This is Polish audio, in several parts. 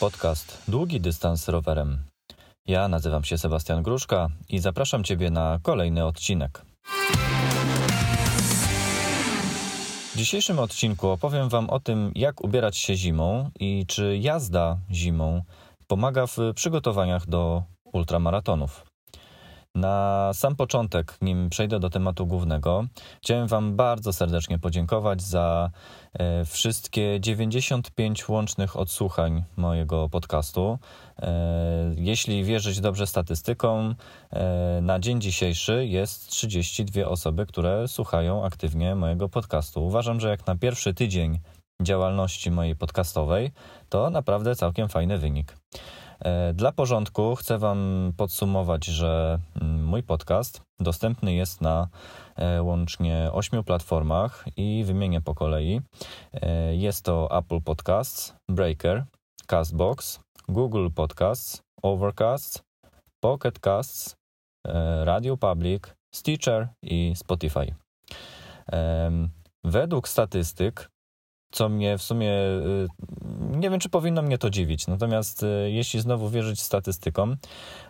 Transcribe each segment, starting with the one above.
podcast Długi Dystans rowerem. Ja nazywam się Sebastian Gruszka i zapraszam Ciebie na kolejny odcinek. W dzisiejszym odcinku opowiem Wam o tym, jak ubierać się zimą i czy jazda zimą pomaga w przygotowaniach do ultramaratonów. Na sam początek, nim przejdę do tematu głównego, chciałem Wam bardzo serdecznie podziękować za e, wszystkie 95 łącznych odsłuchań mojego podcastu. E, jeśli wierzyć dobrze statystykom, e, na dzień dzisiejszy jest 32 osoby, które słuchają aktywnie mojego podcastu. Uważam, że jak na pierwszy tydzień działalności mojej podcastowej, to naprawdę całkiem fajny wynik. E, dla porządku chcę Wam podsumować, że mm, mój podcast dostępny jest na e, łącznie ośmiu platformach i wymienię po kolei. E, jest to Apple Podcasts, Breaker, Castbox, Google Podcasts, Overcast, Pocket Casts, Radio Public, Stitcher i Spotify. Według statystyk co mnie w sumie y, nie wiem, czy powinno mnie to dziwić. Natomiast y, jeśli znowu wierzyć statystykom,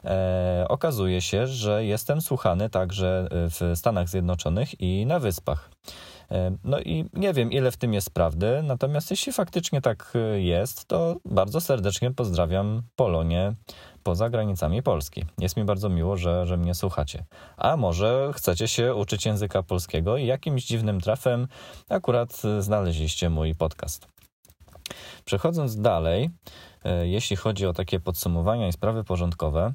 e, okazuje się, że jestem słuchany także w Stanach Zjednoczonych i na Wyspach. E, no i nie wiem, ile w tym jest prawdy, natomiast jeśli faktycznie tak y, jest, to bardzo serdecznie pozdrawiam Polonię poza granicami Polski. Jest mi bardzo miło, że, że mnie słuchacie. A może chcecie się uczyć języka polskiego i jakimś dziwnym trafem akurat znaleźliście mój podcast. Przechodząc dalej, e, jeśli chodzi o takie podsumowania i sprawy porządkowe,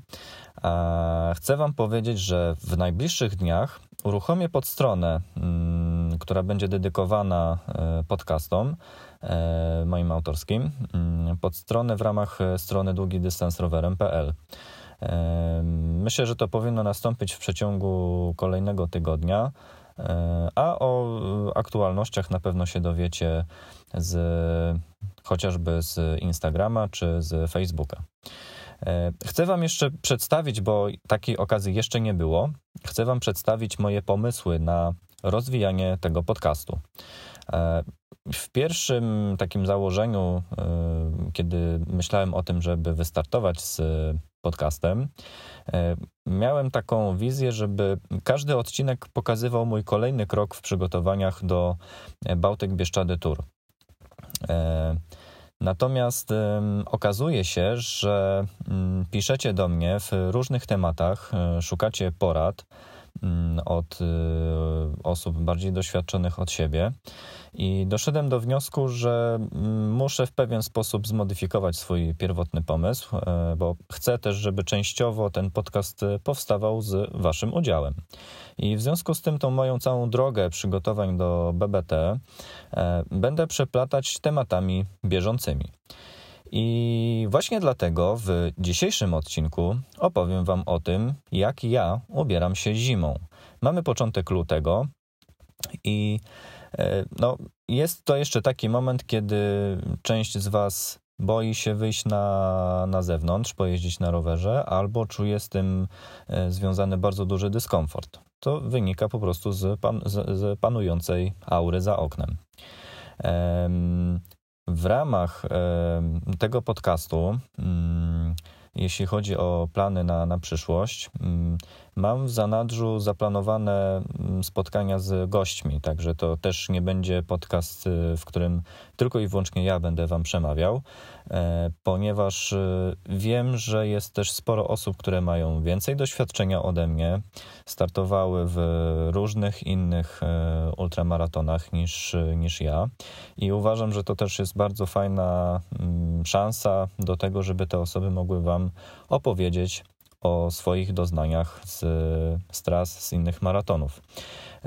chcę Wam powiedzieć, że w najbliższych dniach uruchomię podstronę, mm, która będzie dedykowana e, podcastom moim autorskim, mm, podstronę w ramach strony długidystansrowerem.pl. Myślę, że to powinno nastąpić w przeciągu kolejnego tygodnia. A o aktualnościach na pewno się dowiecie z chociażby z Instagrama czy z Facebooka. E, chcę Wam jeszcze przedstawić, bo takiej okazji jeszcze nie było, chcę Wam przedstawić moje pomysły na rozwijanie tego podcastu. E, w pierwszym takim założeniu, e, kiedy myślałem o tym, żeby wystartować z podcastem, miałem taką wizję, żeby każdy odcinek pokazywał mój kolejny krok w przygotowaniach do Bałtyk Bieszczady Tour. Natomiast okazuje się, że mm, piszecie do mnie w różnych tematach, e, szukacie porad mm, od e, osób bardziej doświadczonych od siebie i doszedłem do wniosku, że mm, muszę w pewien sposób zmodyfikować swój pierwotny pomysł, e, bo chcę też, żeby częściowo ten podcast powstawał z Waszym udziałem. I w związku z tym, tą moją całą drogę przygotowań do BBT e, będę przeplatać tematami bieżącymi. I właśnie dlatego w dzisiejszym odcinku opowiem Wam o tym, jak ja ubieram się zimą. Mamy początek lutego i e, no, jest to jeszcze taki moment, kiedy część z Was boi się wyjść na, na zewnątrz, pojeździć na rowerze, albo czuje z tym e, związany bardzo duży dyskomfort. To wynika po prostu z, pan, z, z panującej aury za oknem. W ramach tego podcastu, mm, jeśli chodzi o plany na, na przyszłość, mm, Mam w zanadrzu zaplanowane mm, spotkania z gośćmi, także to też nie będzie podcast, y, w którym tylko i wyłącznie ja będę Wam przemawiał, e, ponieważ y, wiem, że jest też sporo osób, które mają więcej doświadczenia ode mnie, startowały w różnych innych e, ultramaratonach niż, niż ja i uważam, że to też jest bardzo fajna mm, szansa do tego, żeby te osoby mogły Wam opowiedzieć o swoich doznaniach z, z tras, z innych maratonów.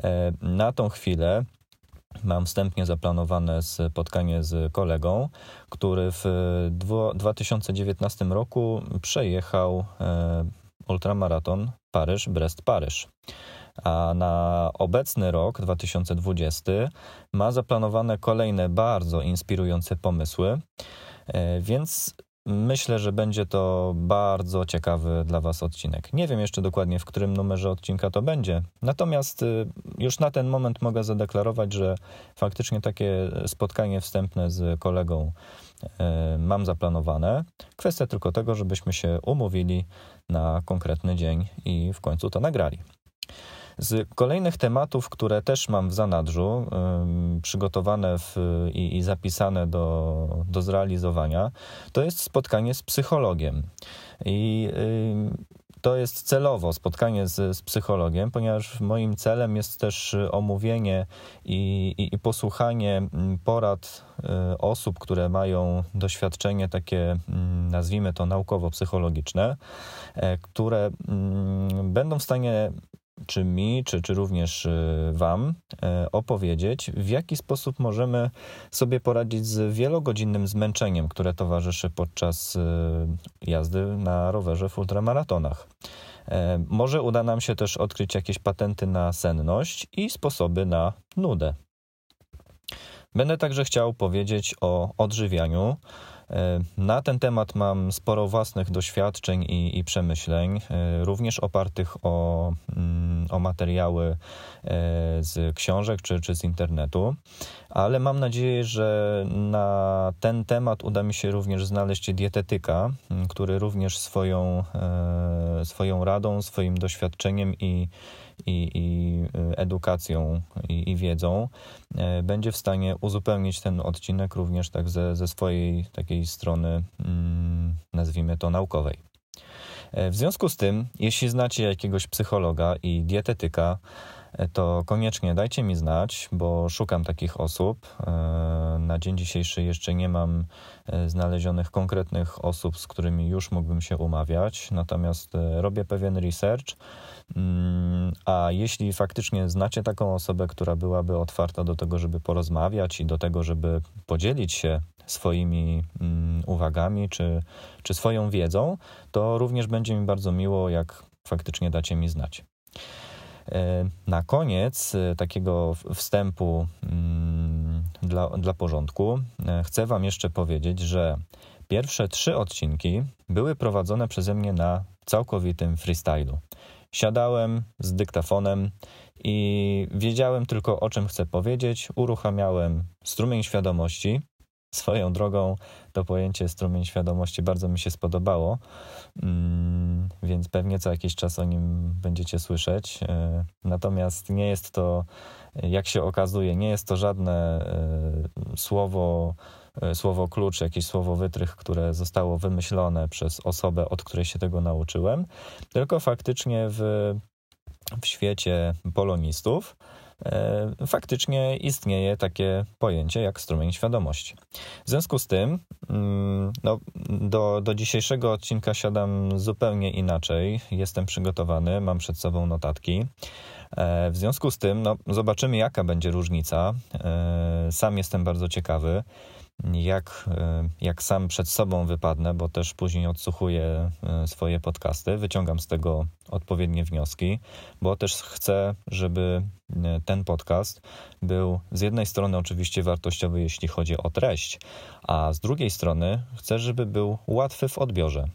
E, na tą chwilę Mam wstępnie zaplanowane spotkanie z kolegą, który w 2019 roku przejechał e, ultramaraton Paryż-Brest-Paryż. A na obecny rok 2020 ma zaplanowane kolejne bardzo inspirujące pomysły, e, więc Myślę, że będzie to bardzo ciekawy dla Was odcinek. Nie wiem jeszcze dokładnie, w którym numerze odcinka to będzie. Natomiast y, już na ten moment mogę zadeklarować, że faktycznie takie spotkanie wstępne z kolegą mam zaplanowane. Kwestia tylko tego, żebyśmy się umówili na konkretny dzień i w końcu to nagrali. Z kolejnych tematów, które też mam w zanadrzu, przygotowane w, i, i, zapisane do, do zrealizowania, to jest spotkanie z psychologiem. I to jest celowo spotkanie z, z, psychologiem, ponieważ moim celem jest też omówienie i, i, i posłuchanie porad y, osób, które mają doświadczenie takie, nazwijmy to naukowo-psychologiczne, e, które będą w stanie czy mi, czy, czy również y, Wam y, opowiedzieć, w jaki sposób możemy sobie poradzić z wielogodzinnym zmęczeniem, które towarzyszy podczas y, jazdy na rowerze w ultramaratonach. E, może uda nam się też odkryć jakieś patenty na senność i sposoby na nudę. Będę także chciał powiedzieć o odżywianiu. E, na ten temat mam sporo własnych doświadczeń i, i przemyśleń, e, również opartych o, mm, o materiały e, z książek czy, czy z internetu, ale mam nadzieję, że na ten temat uda mi się również znaleźć dietetyka, który również swoją, swoją radą, swoim doświadczeniem i i, i y, edukacją i, i, wiedzą, e, będzie w stanie uzupełnić ten odcinek również tak ze, ze swojej takiej strony, mm, nazwijmy to naukowej. E, w związku z tym, jeśli znacie jakiegoś psychologa i dietetyka, e, to koniecznie dajcie mi znać, bo szukam takich osób. Na dzień dzisiejszy jeszcze nie mam znalezionych konkretnych osób, z którymi już mógłbym się umawiać, natomiast robię pewien research Mm, a jeśli faktycznie znacie taką osobę, która byłaby otwarta do tego, żeby porozmawiać i do tego, żeby podzielić się swoimi mm, uwagami czy, czy swoją wiedzą, to również będzie mi bardzo miło, jak faktycznie dacie mi znać. E, na koniec e, takiego wstępu mm, dla, dla porządku e, chcę Wam jeszcze powiedzieć, że pierwsze trzy odcinki były prowadzone przeze mnie na całkowitym freestylu. Siadałem z dyktafonem i wiedziałem tylko o czym chcę powiedzieć. Uruchamiałem strumień świadomości. Swoją drogą to pojęcie strumień świadomości bardzo mi się spodobało, mm, więc pewnie co jakiś czas o nim będziecie słyszeć. E, natomiast nie jest to, jak się okazuje, nie jest to żadne e, słowo E, słowo klucz, jakieś słowo wytrych, które zostało wymyślone przez osobę, od której się tego nauczyłem, tylko faktycznie w, w świecie polonistów faktycznie istnieje takie pojęcie jak strumień świadomości. W związku z tym mm, no, do, do dzisiejszego odcinka siadam zupełnie inaczej. Jestem przygotowany, mam przed sobą notatki. E, w związku z tym no, zobaczymy, jaka będzie różnica. Sam jestem bardzo ciekawy jak, e, jak sam przed sobą wypadnę, bo też później odsłuchuję e, swoje podcasty, wyciągam z tego odpowiednie wnioski, bo też chcę, żeby e, ten podcast był z jednej strony oczywiście wartościowy, jeśli chodzi o treść, a z drugiej strony chcę, żeby był łatwy w odbiorze.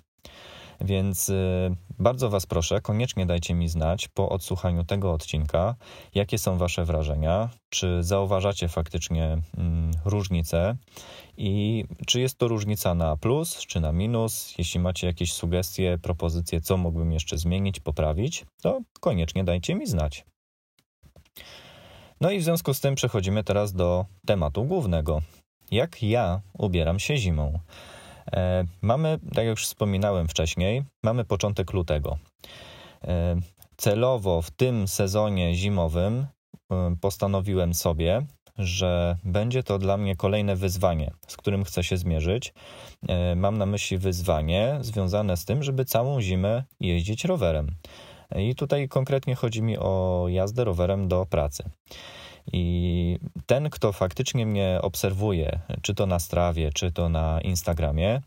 Więc y, bardzo Was proszę, koniecznie dajcie mi znać po odsłuchaniu tego odcinka, jakie są Wasze wrażenia, czy zauważacie faktycznie mm, różnice i czy jest to różnica na plus czy na minus. Jeśli macie jakieś sugestie, propozycje, co mógłbym jeszcze zmienić, poprawić, to koniecznie dajcie mi znać. No i w związku z tym przechodzimy teraz do tematu głównego. Jak ja ubieram się zimą? E, mamy, tak jak już wspominałem wcześniej, mamy początek lutego. E, celowo w tym sezonie zimowym e, postanowiłem sobie, że będzie to dla mnie kolejne wyzwanie, z którym chcę się zmierzyć. Mam na myśli wyzwanie związane z tym, żeby całą zimę jeździć rowerem. I tutaj konkretnie chodzi mi o jazdę rowerem do pracy. I ten, kto faktycznie mnie obserwuje, czy to na strawie, czy to na Instagramie,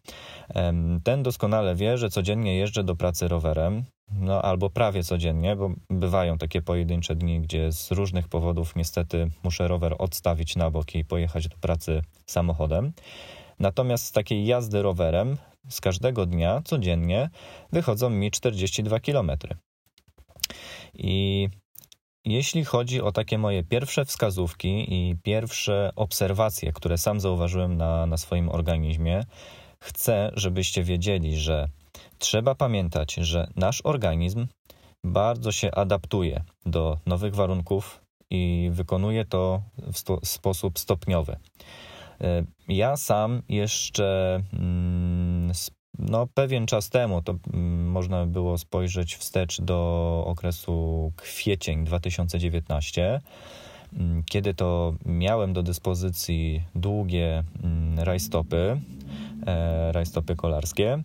ten doskonale wie, że codziennie jeżdżę do pracy rowerem. No, albo prawie codziennie, bo bywają takie pojedyncze dni, gdzie z różnych powodów niestety muszę rower odstawić na bok i pojechać do pracy samochodem. Natomiast z takiej jazdy rowerem z każdego dnia codziennie wychodzą mi 42 km. I jeśli chodzi o takie moje pierwsze wskazówki i pierwsze obserwacje, które sam zauważyłem na, na swoim organizmie, chcę, żebyście wiedzieli, że trzeba pamiętać, że nasz organizm bardzo się adaptuje do nowych warunków i wykonuje to w sto, sposób stopniowy. E, ja sam jeszcze mm, no, pewien czas temu, to mm, można było spojrzeć wstecz do okresu kwiecień 2019, mm, kiedy to miałem do dyspozycji długie rajstopy, e, rajstopy kolarskie,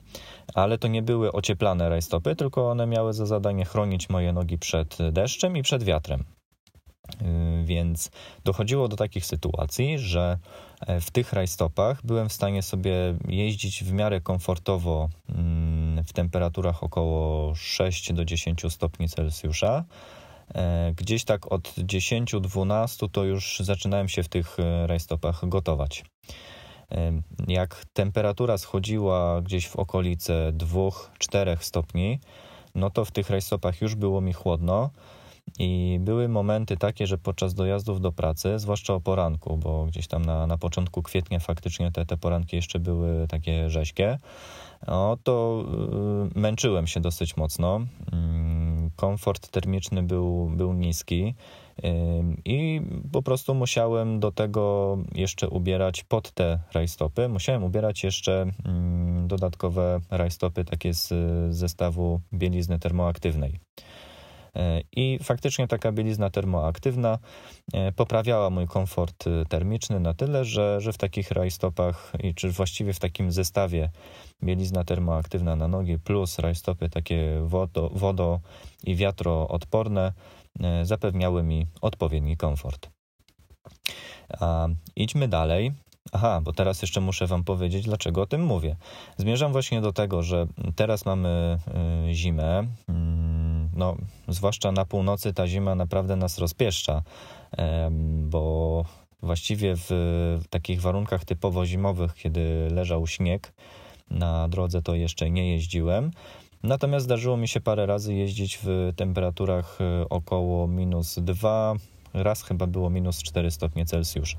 ale to nie były ocieplane rajstopy, tylko one miały za zadanie chronić moje nogi przed deszczem i przed wiatrem. Y, więc dochodziło do takich sytuacji, że e, w tych rajstopach byłem w stanie sobie jeździć w miarę komfortowo mm, w temperaturach około 6 do 10 stopni Celsjusza. E, gdzieś tak od 10-12 to już zaczynałem się w tych e, rajstopach gotować. Jak temperatura schodziła gdzieś w okolice 2-4 stopni, no to w tych rajstopach już było mi chłodno i były momenty takie, że podczas dojazdów do pracy, zwłaszcza o poranku, bo gdzieś tam na, na początku kwietnia faktycznie te, te poranki jeszcze były takie rzeźkie, no to y, męczyłem się dosyć mocno. Mm, komfort termiczny był, był niski. Y, I po prostu musiałem do tego jeszcze ubierać pod te rajstopy. Musiałem ubierać jeszcze mm, dodatkowe rajstopy takie z zestawu bielizny termoaktywnej. E, I faktycznie taka bielizna termoaktywna e, poprawiała mój komfort e, termiczny na tyle, że, że w takich rajstopach, czy właściwie w takim zestawie bielizna termoaktywna na nogi plus rajstopy takie wodo, wodo i wiatroodporne zapewniały mi odpowiedni komfort. A idźmy dalej. Aha, bo teraz jeszcze muszę Wam powiedzieć, dlaczego o tym mówię. Zmierzam właśnie do tego, że teraz mamy zimę. No, zwłaszcza na północy ta zima naprawdę nas rozpieszcza, bo właściwie w takich warunkach typowo zimowych, kiedy leżał śnieg na drodze, to jeszcze nie jeździłem. Natomiast zdarzyło mi się parę razy jeździć w temperaturach e, około minus 2, raz chyba było minus 4 stopnie Celsjusza.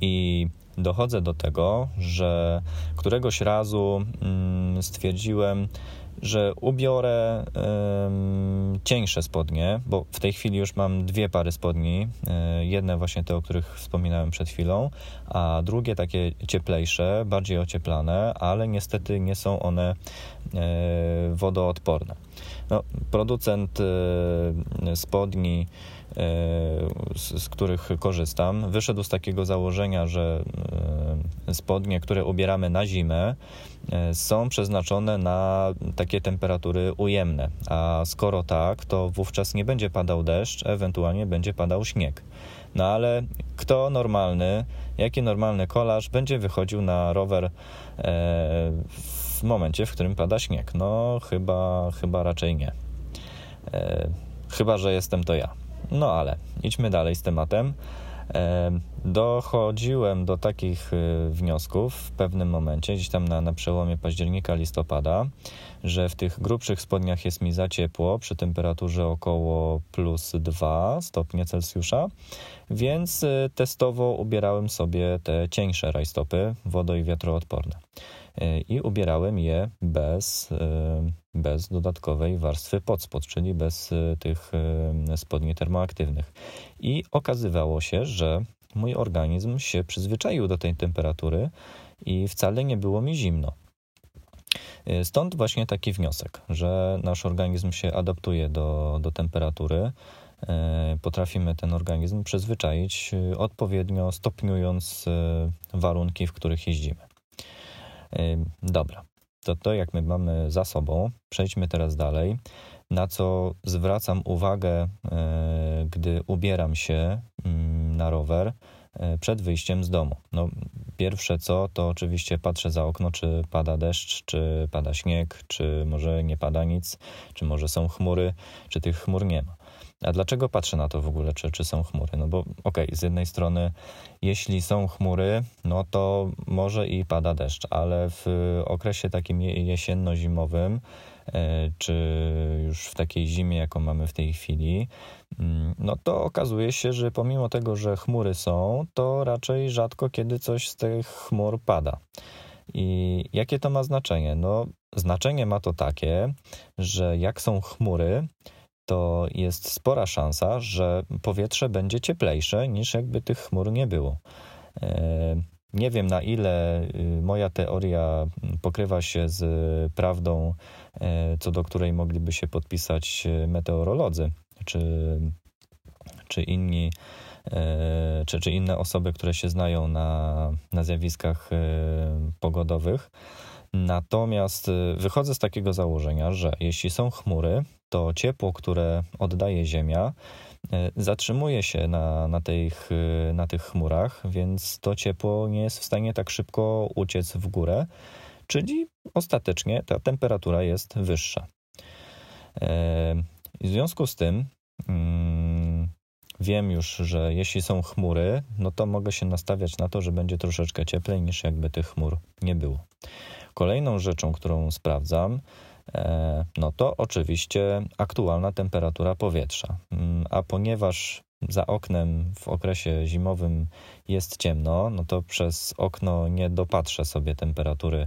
I dochodzę do tego, że któregoś razu mm, stwierdziłem, że ubiorę cieńsze spodnie, bo w tej chwili już mam dwie pary spodni. E, jedne właśnie te, o których wspominałem przed chwilą, a drugie takie cieplejsze, bardziej ocieplane, ale niestety nie są one e, wodoodporne. No, producent e, spodni z, z, których korzystam, wyszedł z takiego założenia, że spodnie, które ubieramy na zimę, są przeznaczone na takie temperatury ujemne. A skoro tak, to wówczas nie będzie padał deszcz, ewentualnie będzie padał śnieg. No ale kto normalny, jaki normalny kolarz będzie wychodził na rower e, w momencie, w którym pada śnieg? No chyba, chyba raczej nie. E, chyba, że jestem to ja. No ale idźmy dalej z tematem. Dochodziłem do takich y, wniosków w pewnym momencie, gdzieś tam na, na przełomie października, listopada, że w tych grubszych spodniach jest mi za ciepło przy temperaturze około plus 2 stopnie Celsjusza, więc y, testowo ubierałem sobie te cieńsze rajstopy wodo- i wiatroodporne. Y, I ubierałem je bez, bez dodatkowej warstwy pod spod, czyli bez tych spodni termoaktywnych. I okazywało się, że mój organizm się przyzwyczaił do tej temperatury i wcale nie było mi zimno. Y, stąd właśnie taki wniosek, że nasz organizm się adaptuje do, do temperatury. Y, potrafimy ten organizm przyzwyczaić, y, odpowiednio stopniując warunki, w których jeździmy. Dobra, to to jak my mamy za sobą, przejdźmy teraz dalej na co zwracam uwagę, e, gdy ubieram się mm, na rower e, przed wyjściem z domu. No, pierwsze co, to oczywiście patrzę za okno, czy pada deszcz, czy pada śnieg, czy może nie pada nic, czy może są chmury, czy tych chmur nie ma. A dlaczego patrzę na to w ogóle, czy, czy są chmury? No bo okej, okay, z jednej strony, jeśli są chmury, no to może i pada deszcz, ale w okresie takim jesienno-zimowym, e, czy już w takiej zimie, jaką mamy w tej chwili, mm, no to okazuje się, że pomimo tego, że chmury są, to raczej rzadko kiedy coś z tych chmur pada. I jakie to ma znaczenie? No, znaczenie ma to takie, że jak są chmury, to jest spora szansa, że powietrze będzie cieplejsze niż jakby tych chmur nie było. E, nie wiem na ile y, moja teoria pokrywa się z prawdą, e, co do której mogliby się podpisać meteorolodzy czy, czy inni E, czy, czy inne osoby, które się znają na, na zjawiskach e, pogodowych. Natomiast e, wychodzę z takiego założenia, że jeśli są chmury, to ciepło, które oddaje Ziemia, zatrzymuje się na, na, tych, na tych chmurach, więc to ciepło nie jest w stanie tak szybko uciec w górę, czyli ostatecznie ta temperatura jest wyższa. W związku z tym, mm, wiem już, że jeśli są chmury, no to mogę się nastawiać na to, że będzie troszeczkę cieplej niż jakby tych chmur nie było. Kolejną rzeczą, którą sprawdzam, e, no to oczywiście aktualna temperatura powietrza. Mm, a ponieważ za oknem w okresie zimowym jest ciemno, no to przez okno nie dopatrzę sobie temperatury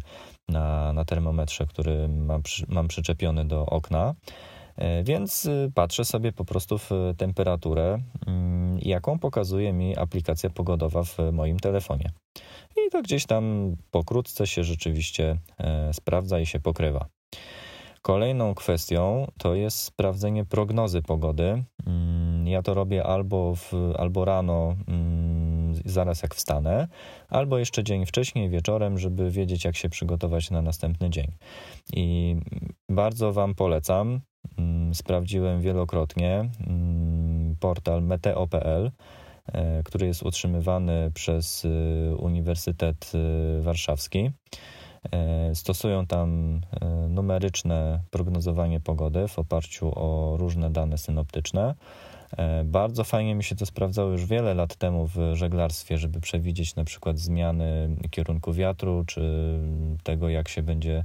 na, na termometrze, który mam, mam przyczepiony do okna. E, więc y, patrzę sobie po prostu w temperaturę, mm, jaką pokazuje mi aplikacja pogodowa w moim telefonie. I to gdzieś tam pokrótce się rzeczywiście e, sprawdza i się pokrywa. Kolejną kwestią to jest sprawdzenie prognozy pogody. Mm, ja to robię albo, w, albo rano, mm, zaraz jak wstanę, albo jeszcze dzień wcześniej, wieczorem, żeby wiedzieć, jak się przygotować na następny dzień. I bardzo Wam polecam Mm, sprawdziłem wielokrotnie portal meteo.pl, e, który jest utrzymywany przez e, Uniwersytet e, Warszawski. Stosują tam numeryczne prognozowanie pogody w oparciu o różne dane synoptyczne. Bardzo fajnie mi się to sprawdzało już wiele lat temu w żeglarstwie, żeby przewidzieć na przykład zmiany kierunku wiatru, czy tego, jak się będzie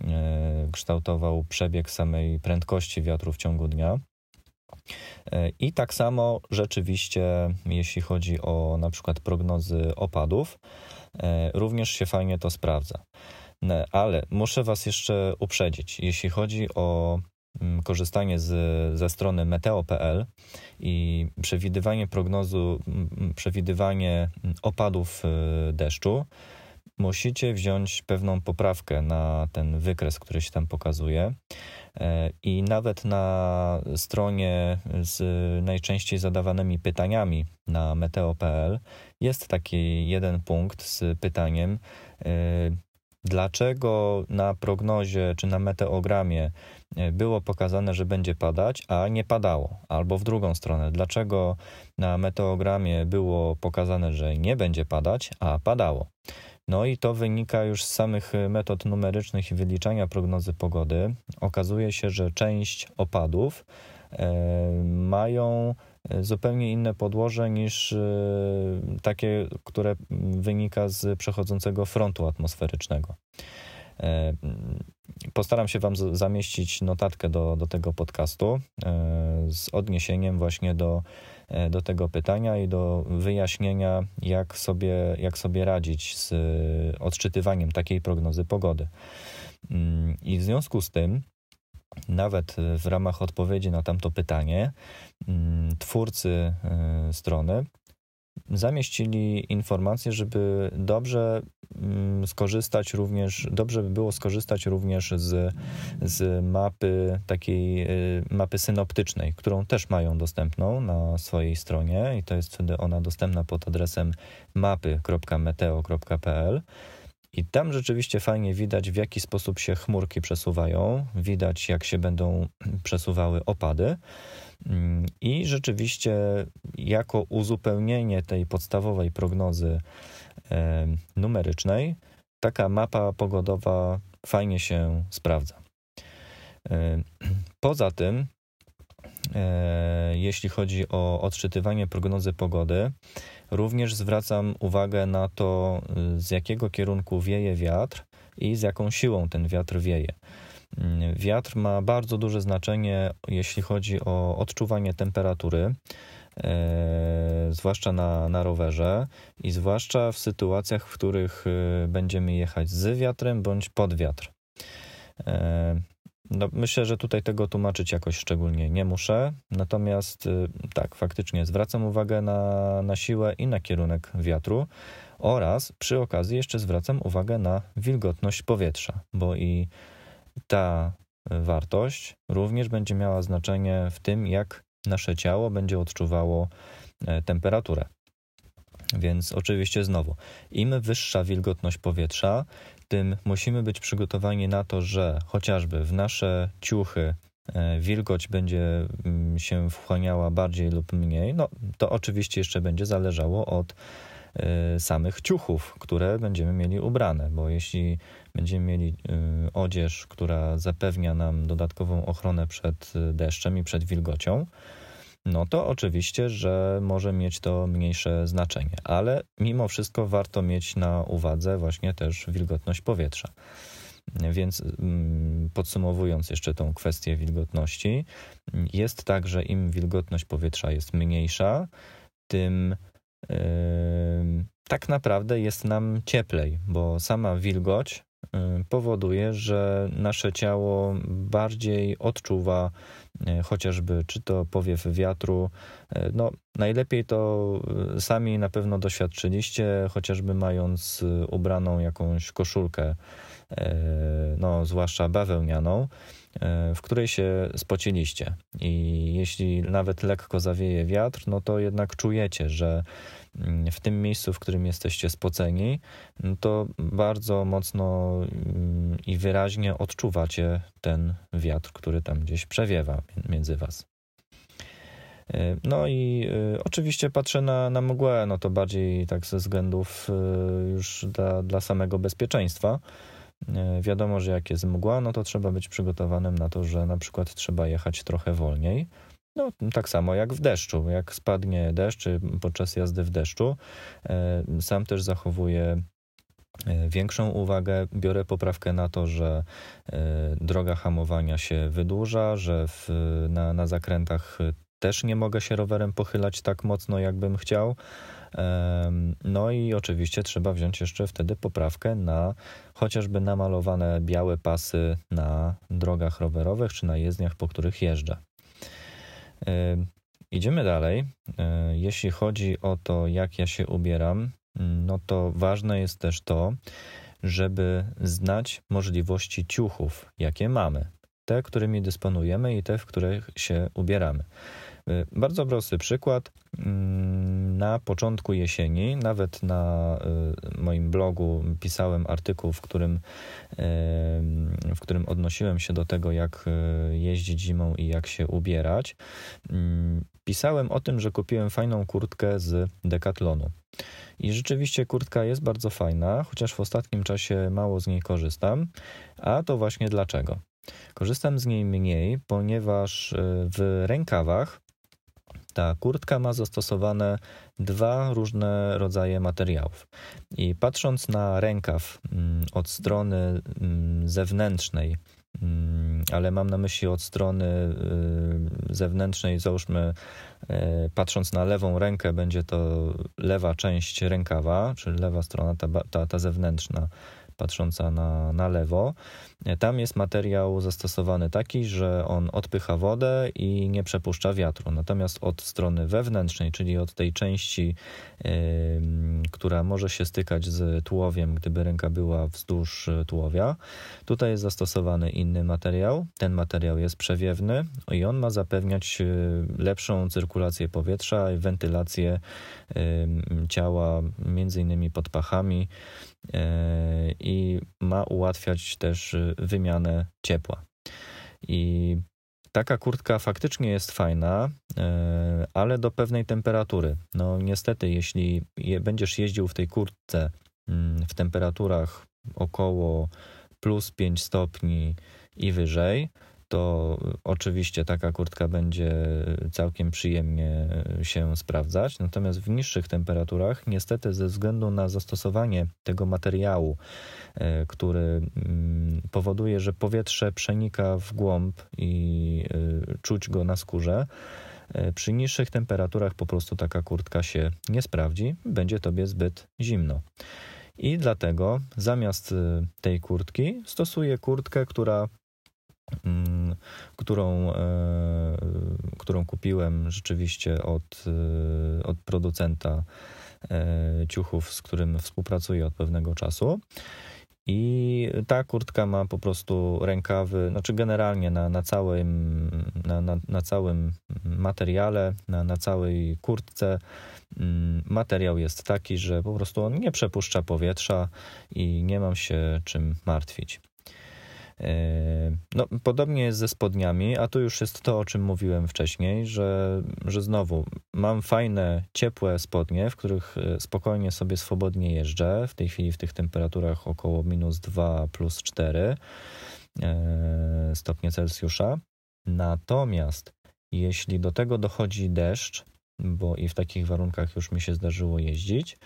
E, kształtował przebieg samej prędkości wiatru w ciągu dnia. E, I tak samo rzeczywiście, jeśli chodzi o na przykład prognozy opadów, e, również się fajnie to sprawdza. Ale muszę Was jeszcze uprzedzić, jeśli chodzi o mm, korzystanie z, ze strony meteo.pl i przewidywanie prognozu, przewidywanie opadów deszczu, musicie wziąć pewną poprawkę na ten wykres, który się tam pokazuje. E, I nawet na stronie z najczęściej zadawanymi pytaniami na meteo.pl jest taki jeden punkt z pytaniem, e, dlaczego na prognozie czy na meteogramie e, było pokazane, że będzie padać, a nie padało, albo w drugą stronę, dlaczego na meteogramie było pokazane, że nie będzie padać, a padało. No i to wynika już z samych y, metod numerycznych i wyliczania prognozy pogody. Okazuje się, że część opadów mają zupełnie inne podłoże niż e, takie, które wynika z przechodzącego frontu atmosferycznego. Postaram się Wam zamieścić notatkę do, do tego podcastu z odniesieniem właśnie do E, do tego pytania i do wyjaśnienia, jak sobie, jak sobie radzić z odczytywaniem takiej prognozy pogody. Mm, I w związku z tym, nawet w ramach odpowiedzi na tamto pytanie, mm, twórcy e, strony zamieścili informację, żeby dobrze mm, skorzystać również, dobrze by było skorzystać również z, z mapy takiej y, mapy synoptycznej, którą też mają dostępną na swojej stronie i to jest wtedy ona dostępna pod adresem mapy.meteo.pl. I tam rzeczywiście fajnie widać, w jaki sposób się chmurki przesuwają, widać, jak się będą przesuwały opady. I rzeczywiście, jako uzupełnienie tej podstawowej prognozy numerycznej, taka mapa pogodowa fajnie się sprawdza. Poza tym, jeśli chodzi o odczytywanie prognozy pogody, również zwracam uwagę na to, z jakiego kierunku wieje wiatr i z jaką siłą ten wiatr wieje. Mm, wiatr ma bardzo duże znaczenie, jeśli chodzi o odczuwanie temperatury, e, zwłaszcza na, na rowerze i zwłaszcza w sytuacjach, w których e, będziemy jechać z wiatrem bądź pod wiatr. No, myślę, że tutaj tego tłumaczyć jakoś szczególnie nie muszę. Natomiast tak, faktycznie zwracam uwagę na, na siłę i na kierunek wiatru oraz przy okazji jeszcze zwracam uwagę na wilgotność powietrza, bo i ta wartość również będzie miała znaczenie w tym, jak nasze ciało będzie odczuwało e, temperaturę. Więc oczywiście znowu, im wyższa wilgotność powietrza, tym musimy być przygotowani na to, że chociażby w nasze ciuchy e, wilgoć będzie mm, się wchłaniała bardziej lub mniej. No, to oczywiście jeszcze będzie zależało od e, samych ciuchów, które będziemy mieli ubrane, bo jeśli będziemy mieli y, odzież, która zapewnia nam dodatkową ochronę przed deszczem i przed wilgocią, no to oczywiście, że może mieć to mniejsze znaczenie, ale mimo wszystko warto mieć na uwadze właśnie też wilgotność powietrza. Więc mm, podsumowując jeszcze tą kwestię wilgotności, jest tak, że im wilgotność powietrza jest mniejsza, tym yy, tak naprawdę jest nam cieplej, bo sama wilgoć powoduje, że nasze ciało bardziej odczuwa chociażby czy to powiew wiatru. Y, no, najlepiej to sami na pewno doświadczyliście, chociażby mając ubraną jakąś koszulkę, no, zwłaszcza bawełnianą, w której się spociliście. I jeśli nawet lekko zawieje wiatr, no to jednak czujecie, że w tym miejscu, w którym jesteście spoceni, no to bardzo mocno mm, i wyraźnie odczuwacie ten wiatr, który tam gdzieś przewiewa między was. E, no i y, oczywiście patrzę na, na mgłę, no to bardziej tak ze względów y, już dla, dla samego bezpieczeństwa. E, wiadomo, że jak jest mgła, no to trzeba być przygotowanym na to, że na przykład trzeba jechać trochę wolniej no, tak samo jak w deszczu. Jak spadnie deszcz, podczas jazdy w deszczu, e, sam też zachowuję e, większą uwagę. Biorę poprawkę na to, że e, droga hamowania się wydłuża, że w, na, na zakrętach też nie mogę się rowerem pochylać tak mocno, jakbym chciał. No i oczywiście trzeba wziąć jeszcze wtedy poprawkę na chociażby namalowane białe pasy na drogach rowerowych czy na jezdniach, po których jeżdżę. Idziemy dalej. E, jeśli chodzi o to, jak ja się ubieram, mm, no to ważne jest też to, żeby znać możliwości ciuchów, jakie mamy. Te, którymi dysponujemy i te, w których się ubieramy. E, bardzo prosty przykład. Mm, na początku jesieni, nawet na e, moim blogu pisałem artykuł, w którym, w którym odnosiłem się do tego, jak jeździć zimą i jak się ubierać. Mm, pisałem o tym, że kupiłem fajną kurtkę z Decathlonu. I rzeczywiście kurtka jest bardzo fajna, chociaż w ostatnim czasie mało z niej korzystam. A to właśnie dlaczego? Korzystam z niej mniej, ponieważ w rękawach ta kurtka ma zastosowane dwa różne rodzaje materiałów. I patrząc na rękaw mm, od strony mm, zewnętrznej, mm, ale mam na myśli od strony y, zewnętrznej, załóżmy, y, patrząc na lewą rękę, będzie to lewa część rękawa, czyli lewa strona, ta, ta, ta zewnętrzna patrząca na, na lewo. Tam jest materiał zastosowany taki, że on odpycha wodę i nie przepuszcza wiatru. Natomiast od strony wewnętrznej, czyli od tej części, yy, która może się stykać z tułowiem, gdyby ręka była wzdłuż tułowia, tutaj jest zastosowany inny materiał. Ten materiał jest przewiewny i on ma zapewniać lepszą cyrkulację powietrza i wentylację yy, ciała, między innymi pod pachami E, i ma ułatwiać też wymianę ciepła. I taka kurtka faktycznie jest fajna, e, ale do pewnej temperatury. No niestety, jeśli będziesz jeździł w tej kurtce mm, w temperaturach około plus 5 stopni i wyżej, to oczywiście taka kurtka będzie całkiem przyjemnie się sprawdzać. Natomiast w niższych temperaturach, niestety, ze względu na zastosowanie tego materiału, e, który mm, powoduje, że powietrze przenika w głąb i e, czuć go na skórze, e, przy niższych temperaturach po prostu taka kurtka się nie sprawdzi, będzie tobie zbyt zimno. I dlatego zamiast tej kurtki stosuję kurtkę, która którą, e, którą kupiłem rzeczywiście od, e, od producenta e, ciuchów, z którym współpracuję od pewnego czasu. I ta kurtka ma po prostu rękawy, znaczy generalnie na, na, całym, na, na, na całym materiale, na, na całej kurtce mm, materiał jest taki, że po prostu on nie przepuszcza powietrza i nie mam się czym martwić. E, no, podobnie jest ze spodniami, a tu już jest to, o czym mówiłem wcześniej, że, że znowu mam fajne, ciepłe spodnie, w których e, spokojnie sobie swobodnie jeżdżę. W tej chwili w tych temperaturach około minus 2 plus 4 e, stopnie Celsjusza. Natomiast jeśli do tego dochodzi deszcz, bo i w takich warunkach już mi się zdarzyło jeździć,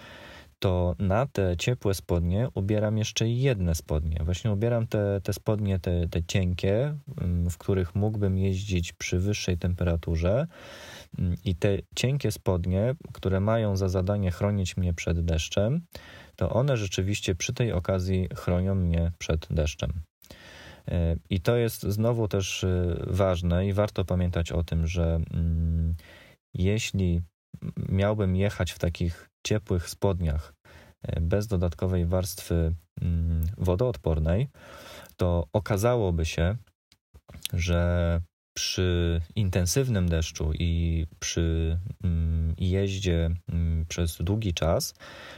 to na te ciepłe spodnie ubieram jeszcze jedne spodnie. Właśnie ubieram te, te spodnie, te, te cienkie, mm, w których mógłbym jeździć przy wyższej temperaturze. Mm, I te cienkie spodnie, które mają za zadanie chronić mnie przed deszczem, to one rzeczywiście przy tej okazji chronią mnie przed deszczem. E, I to jest znowu też e, ważne i warto pamiętać o tym, że mm, jeśli miałbym jechać w takich ciepłych spodniach e, bez dodatkowej warstwy mm, wodoodpornej, to okazałoby się, że przy intensywnym deszczu i przy mm, jeździe mm, przez długi czas,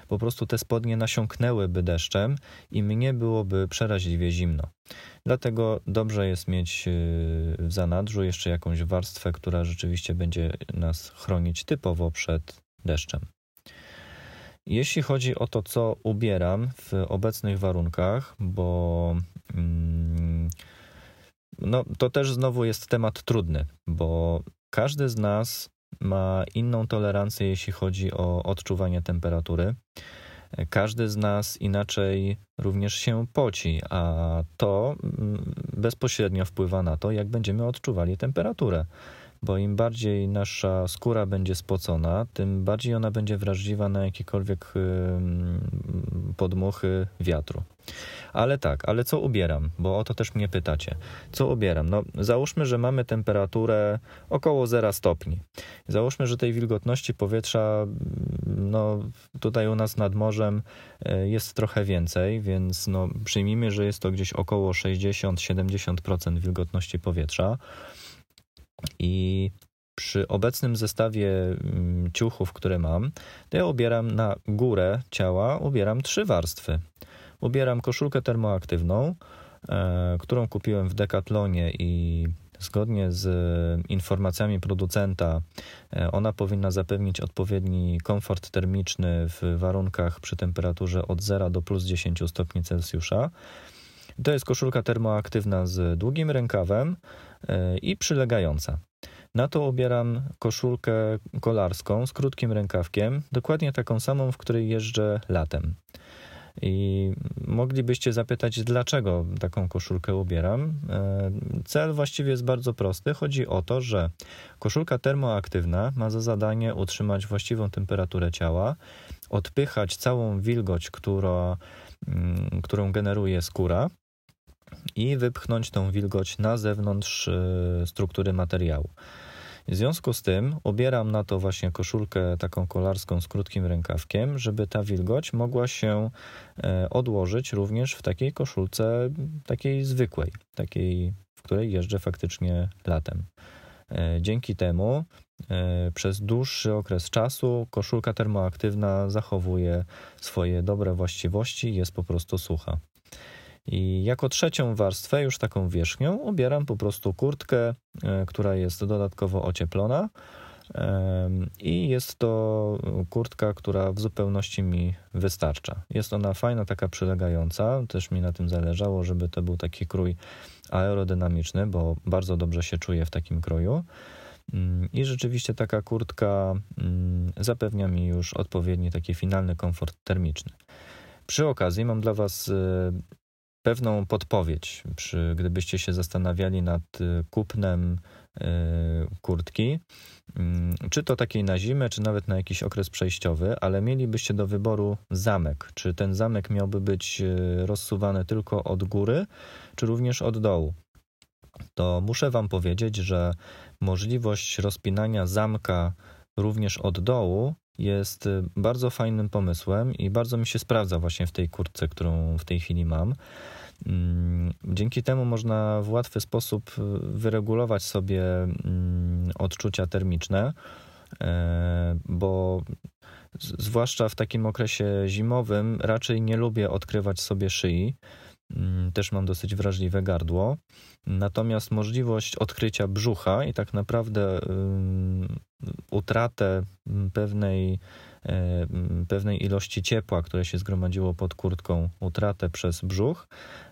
po prostu te spodnie nasiąknęłyby deszczem i mnie byłoby przeraźliwie zimno. Dlatego dobrze jest mieć e, w zanadrzu jeszcze jakąś warstwę, która rzeczywiście będzie nas chronić typowo przed deszczem. Jeśli chodzi o to, co ubieram w obecnych warunkach, bo mm, no, to też znowu jest temat trudny, bo każdy z nas ma inną tolerancję, jeśli chodzi o odczuwanie temperatury. Każdy z nas inaczej również się poci, a to mm, bezpośrednio wpływa na to, jak będziemy odczuwali temperaturę bo im bardziej nasza skóra będzie spocona, tym bardziej ona będzie wrażliwa na jakiekolwiek podmuchy wiatru. Ale tak, ale co ubieram? Bo o to też mnie pytacie. Co ubieram? No, załóżmy, że mamy temperaturę około 0 stopni. Załóżmy, że tej wilgotności powietrza, no, tutaj u nas nad morzem e, jest trochę więcej, więc no, przyjmijmy, że jest to gdzieś około 60-70% wilgotności powietrza. I przy obecnym zestawie mm, ciuchów, które mam, to ja ubieram na górę ciała, ubieram trzy warstwy. Ubieram koszulkę termoaktywną, e, którą kupiłem w Decathlonie i zgodnie z informacjami producenta, e, ona powinna zapewnić odpowiedni komfort termiczny w warunkach przy temperaturze od 0 do plus 10 stopni Celsjusza. To jest koszulka termoaktywna z długim rękawem e, i przylegająca. Na to ubieram koszulkę kolarską z krótkim rękawkiem, dokładnie taką samą, w której jeżdżę latem. I moglibyście zapytać, dlaczego taką koszulkę ubieram. E, cel właściwie jest bardzo prosty. Chodzi o to, że koszulka termoaktywna ma za zadanie utrzymać właściwą temperaturę ciała, odpychać całą wilgoć, która, mm, którą generuje skóra, i wypchnąć tą wilgoć na zewnątrz e, struktury materiału. W związku z tym ubieram na to właśnie koszulkę taką kolarską z krótkim rękawkiem, żeby ta wilgoć mogła się e, odłożyć również w takiej koszulce takiej zwykłej, takiej, w której jeżdżę faktycznie latem. E, dzięki temu przez dłuższy okres czasu koszulka termoaktywna zachowuje swoje dobre właściwości, jest po prostu sucha. I jako trzecią warstwę, już taką wierzchnią, ubieram po prostu kurtkę, e, która jest dodatkowo ocieplona, I jest to kurtka, która w zupełności mi wystarcza. Jest ona fajna, taka przylegająca. Też mi na tym zależało, żeby to był taki krój aerodynamiczny, bo bardzo dobrze się czuję w takim kroju. Mm, I rzeczywiście taka kurtka mm, zapewnia mi już odpowiedni taki finalny komfort termiczny. Przy okazji mam dla Was y, pewną podpowiedź, przy, gdybyście się zastanawiali nad y, kupnem y, kurtki, mm, czy to takiej na zimę, czy nawet na jakiś okres przejściowy, ale mielibyście do wyboru zamek. Czy ten zamek miałby być rozsuwany tylko od góry, czy również od dołu? To muszę Wam powiedzieć, że możliwość rozpinania zamka również od dołu jest y, bardzo fajnym pomysłem i bardzo mi się sprawdza właśnie w tej kurtce, którą w tej chwili mam. Mm, dzięki temu można w łatwy sposób y, wyregulować sobie mm, odczucia termiczne, e, bo zwłaszcza w takim okresie zimowym raczej nie lubię odkrywać sobie szyi. Mm, też mam dosyć wrażliwe gardło. Natomiast możliwość odkrycia brzucha i tak naprawdę utratę pewnej, e, pewnej ilości ciepła, które się zgromadziło pod kurtką, utratę przez brzuch,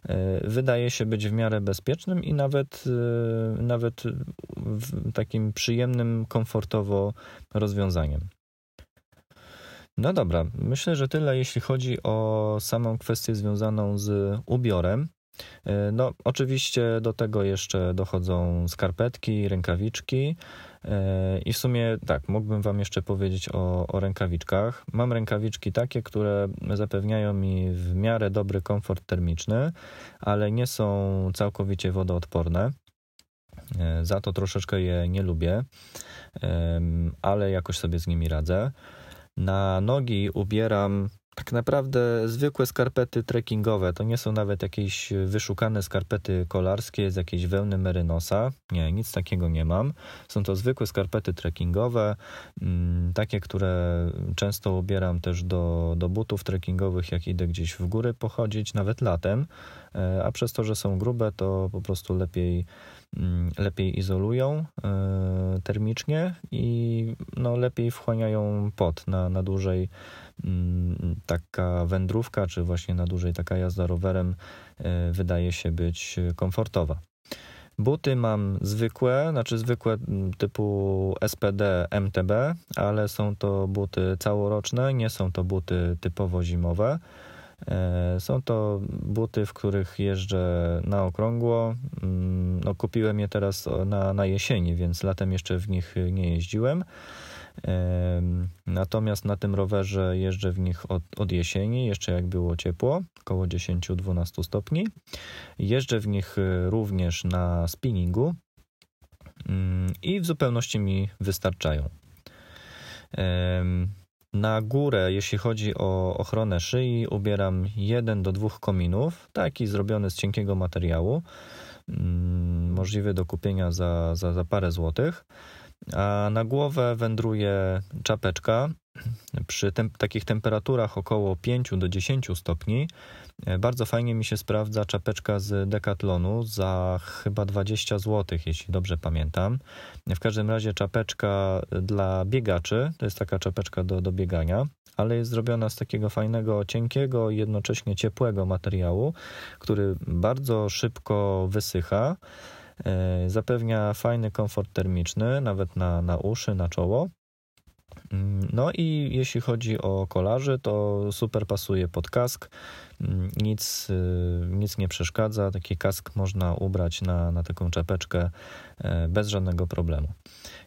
e, wydaje się być w miarę bezpiecznym i nawet, e, nawet takim przyjemnym, komfortowo rozwiązaniem. No dobra, myślę, że tyle jeśli chodzi o samą kwestię związaną z ubiorem. E, no, oczywiście do tego jeszcze dochodzą skarpetki, rękawiczki. E, I w sumie tak, mógłbym Wam jeszcze powiedzieć o, o rękawiczkach. Mam rękawiczki takie, które zapewniają mi w miarę dobry komfort termiczny, ale nie są całkowicie wodoodporne. E, za to troszeczkę je nie lubię, ale jakoś sobie z nimi radzę. Na nogi ubieram tak naprawdę zwykłe skarpety trekkingowe. To nie są nawet jakieś wyszukane skarpety kolarskie z jakiejś wełny merynosa. Nie, nic takiego nie mam. Są to zwykłe skarpety trekkingowe, mm, takie, które często ubieram też do, do butów trekkingowych, jak idę gdzieś w góry pochodzić, nawet latem. E, a przez to, że są grube, to po prostu lepiej lepiej izolują e, termicznie i no, lepiej wchłaniają pot na, na dłużej. Mm, taka wędrówka, czy właśnie na dłużej taka jazda rowerem e, wydaje się być komfortowa. Buty mam zwykłe, znaczy zwykłe mm, typu SPD, MTB, ale są to buty całoroczne, nie są to buty typowo zimowe. E, są to buty, w których jeżdżę na okrągło. Mm, no, kupiłem je teraz na, na jesieni, więc latem jeszcze w nich nie jeździłem. E, natomiast na tym rowerze jeżdżę w nich od, od jesieni, jeszcze jak było ciepło, około 10-12 stopni. Jeżdżę w nich również na spinningu mm, i w zupełności mi wystarczają. Na górę, jeśli chodzi o ochronę szyi, ubieram jeden do dwóch kominów, taki zrobiony z cienkiego materiału, mm, możliwy do kupienia za, za, za parę złotych. A na głowę wędruje czapeczka przy tem takich temperaturach około 5 do 10 stopni. E, bardzo fajnie mi się sprawdza czapeczka z Decathlonu za chyba 20 zł, jeśli dobrze pamiętam. W każdym razie czapeczka dla biegaczy, to jest taka czapeczka do, do biegania, ale jest zrobiona z takiego fajnego, cienkiego i jednocześnie ciepłego materiału, który bardzo szybko wysycha. E, zapewnia fajny komfort termiczny, nawet na, na uszy, na czoło. Mm, no i jeśli chodzi o kolarzy, to super pasuje pod kask. Mm, nic, y, nic nie przeszkadza. Taki kask można ubrać na, na taką czapeczkę e, bez żadnego problemu.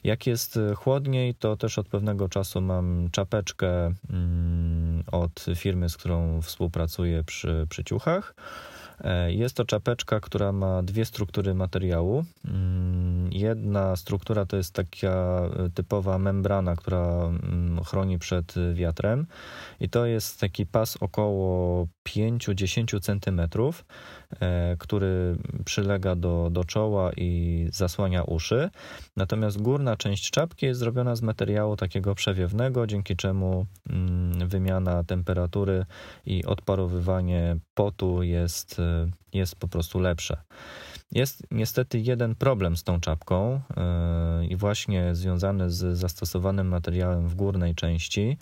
Jak jest chłodniej, to też od pewnego czasu mam czapeczkę mm, od firmy, z którą współpracuję przy, przy ciuchach. E, jest to czapeczka, która ma dwie struktury materiału. Mm, jedna struktura to jest taka e, typowa membrana, która mm, chroni przed wiatrem, i to jest taki pas około 5-10 cm, e, który przylega do, do czoła i zasłania uszy. Natomiast górna część czapki jest zrobiona z materiału takiego przewiewnego, dzięki czemu mm, wymiana temperatury i odparowywanie potu jest, jest po prostu lepsze. Jest niestety jeden problem z tą czapką i właśnie związany z zastosowanym materiałem w górnej części.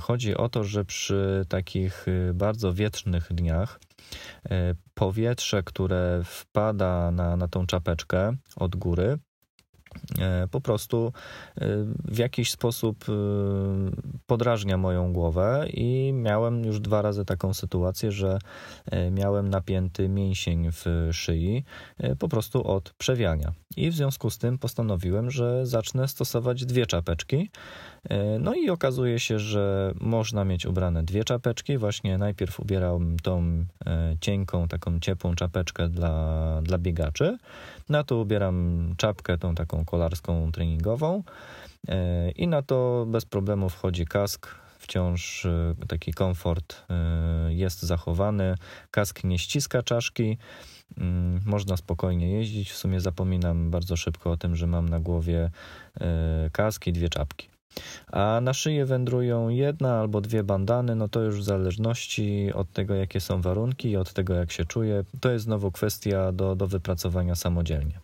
Chodzi o to, że przy takich bardzo wietrznych dniach powietrze, które wpada na, na tą czapeczkę od góry, po prostu e, w jakiś sposób e, podrażnia moją głowę i miałem już dwa razy taką sytuację, że miałem napięty mięsień w szyi po prostu od przewiania. I w związku z tym postanowiłem, że zacznę stosować dwie czapeczki. No i okazuje się, że można mieć ubrane dwie czapeczki. Właśnie najpierw ubierałem tą cienką, taką ciepłą czapeczkę dla, dla biegaczy. Na to ubieram czapkę, tą taką kolarską treningową e, i na to bez problemu wchodzi kask. Wciąż e, taki komfort e, jest zachowany. Kask nie ściska czaszki. Mm, można spokojnie jeździć. W sumie zapominam bardzo szybko o tym, że mam na głowie kaski, dwie czapki a na szyję wędrują jedna albo dwie bandany, no to już w zależności od tego, jakie są warunki i od tego, jak się czuję, to jest znowu kwestia do, do wypracowania samodzielnie.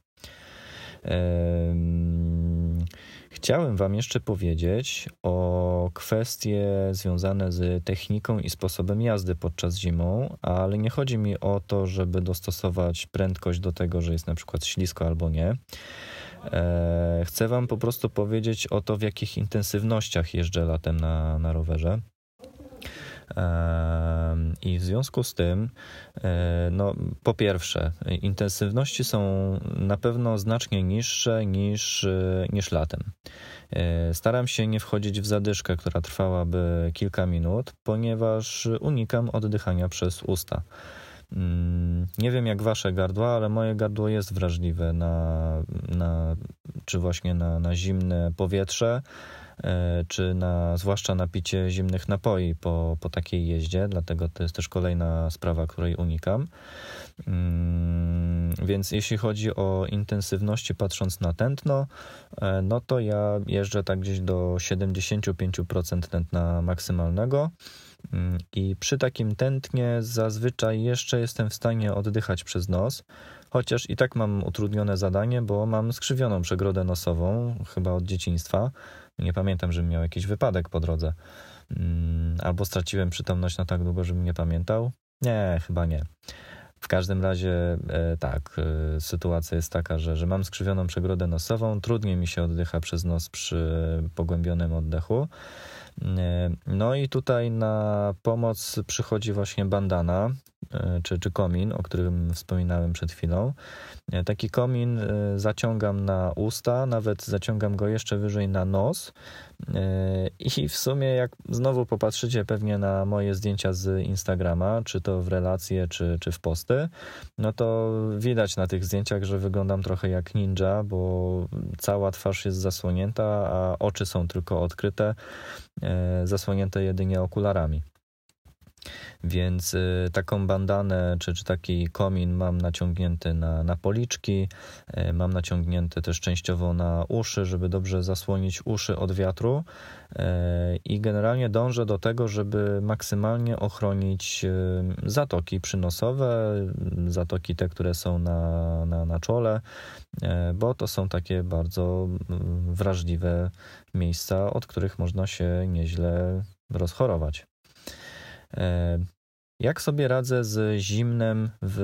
Chciałem Wam jeszcze powiedzieć o kwestie związane z techniką i sposobem jazdy podczas zimą, ale nie chodzi mi o to, żeby dostosować prędkość do tego, że jest na przykład ślisko albo nie. E, chcę Wam po prostu powiedzieć o to, w jakich intensywnościach jeżdżę latem na, na rowerze. E, I w związku z tym, e, no, po pierwsze, intensywności są na pewno znacznie niższe niż, niż latem. Staram się nie wchodzić w zadyszkę, która trwałaby kilka minut, ponieważ unikam oddychania przez usta. Mm, nie wiem jak wasze gardła, ale moje gardło jest wrażliwe na, na czy właśnie na, na zimne powietrze, e, czy na, zwłaszcza na picie zimnych napoi po, po takiej jeździe, dlatego to jest też kolejna sprawa, której unikam. Mm, więc jeśli chodzi o intensywności patrząc na tętno, e, no to ja jeżdżę tak gdzieś do 75% tętna maksymalnego. Mm, I przy takim tętnie zazwyczaj jeszcze jestem w stanie oddychać przez nos, chociaż i tak mam utrudnione zadanie, bo mam skrzywioną przegrodę nosową, chyba od dzieciństwa. Nie pamiętam, żebym miał jakiś wypadek po drodze. Mm, albo straciłem przytomność na tak długo, żebym nie pamiętał. Nie, chyba nie. W każdym razie e, tak, e, sytuacja jest taka, że, że mam skrzywioną przegrodę nosową, trudniej mi się oddycha przez nos przy pogłębionym oddechu. E, no i tutaj na pomoc przychodzi właśnie bandana, e, czy, czy komin, o którym wspominałem przed chwilą. E, taki komin zaciągam na usta, nawet zaciągam go jeszcze wyżej na nos. I w sumie, jak znowu popatrzycie pewnie na moje zdjęcia z Instagrama, czy to w relacje, czy, czy w posty, no to widać na tych zdjęciach, że wyglądam trochę jak ninja, bo cała twarz jest zasłonięta, a oczy są tylko odkryte. E, zasłonięte jedynie okularami. Więc e, taką bandanę czy, czy taki komin mam naciągnięty na, na policzki, e, mam naciągnięty też częściowo na uszy, żeby dobrze zasłonić uszy od wiatru i generalnie dążę do tego, żeby maksymalnie ochronić zatoki przynosowe, zatoki te, które są na, na, na czole, bo to są takie bardzo wrażliwe miejsca, od których można się nieźle rozchorować. E, jak sobie radzę z zimnem w,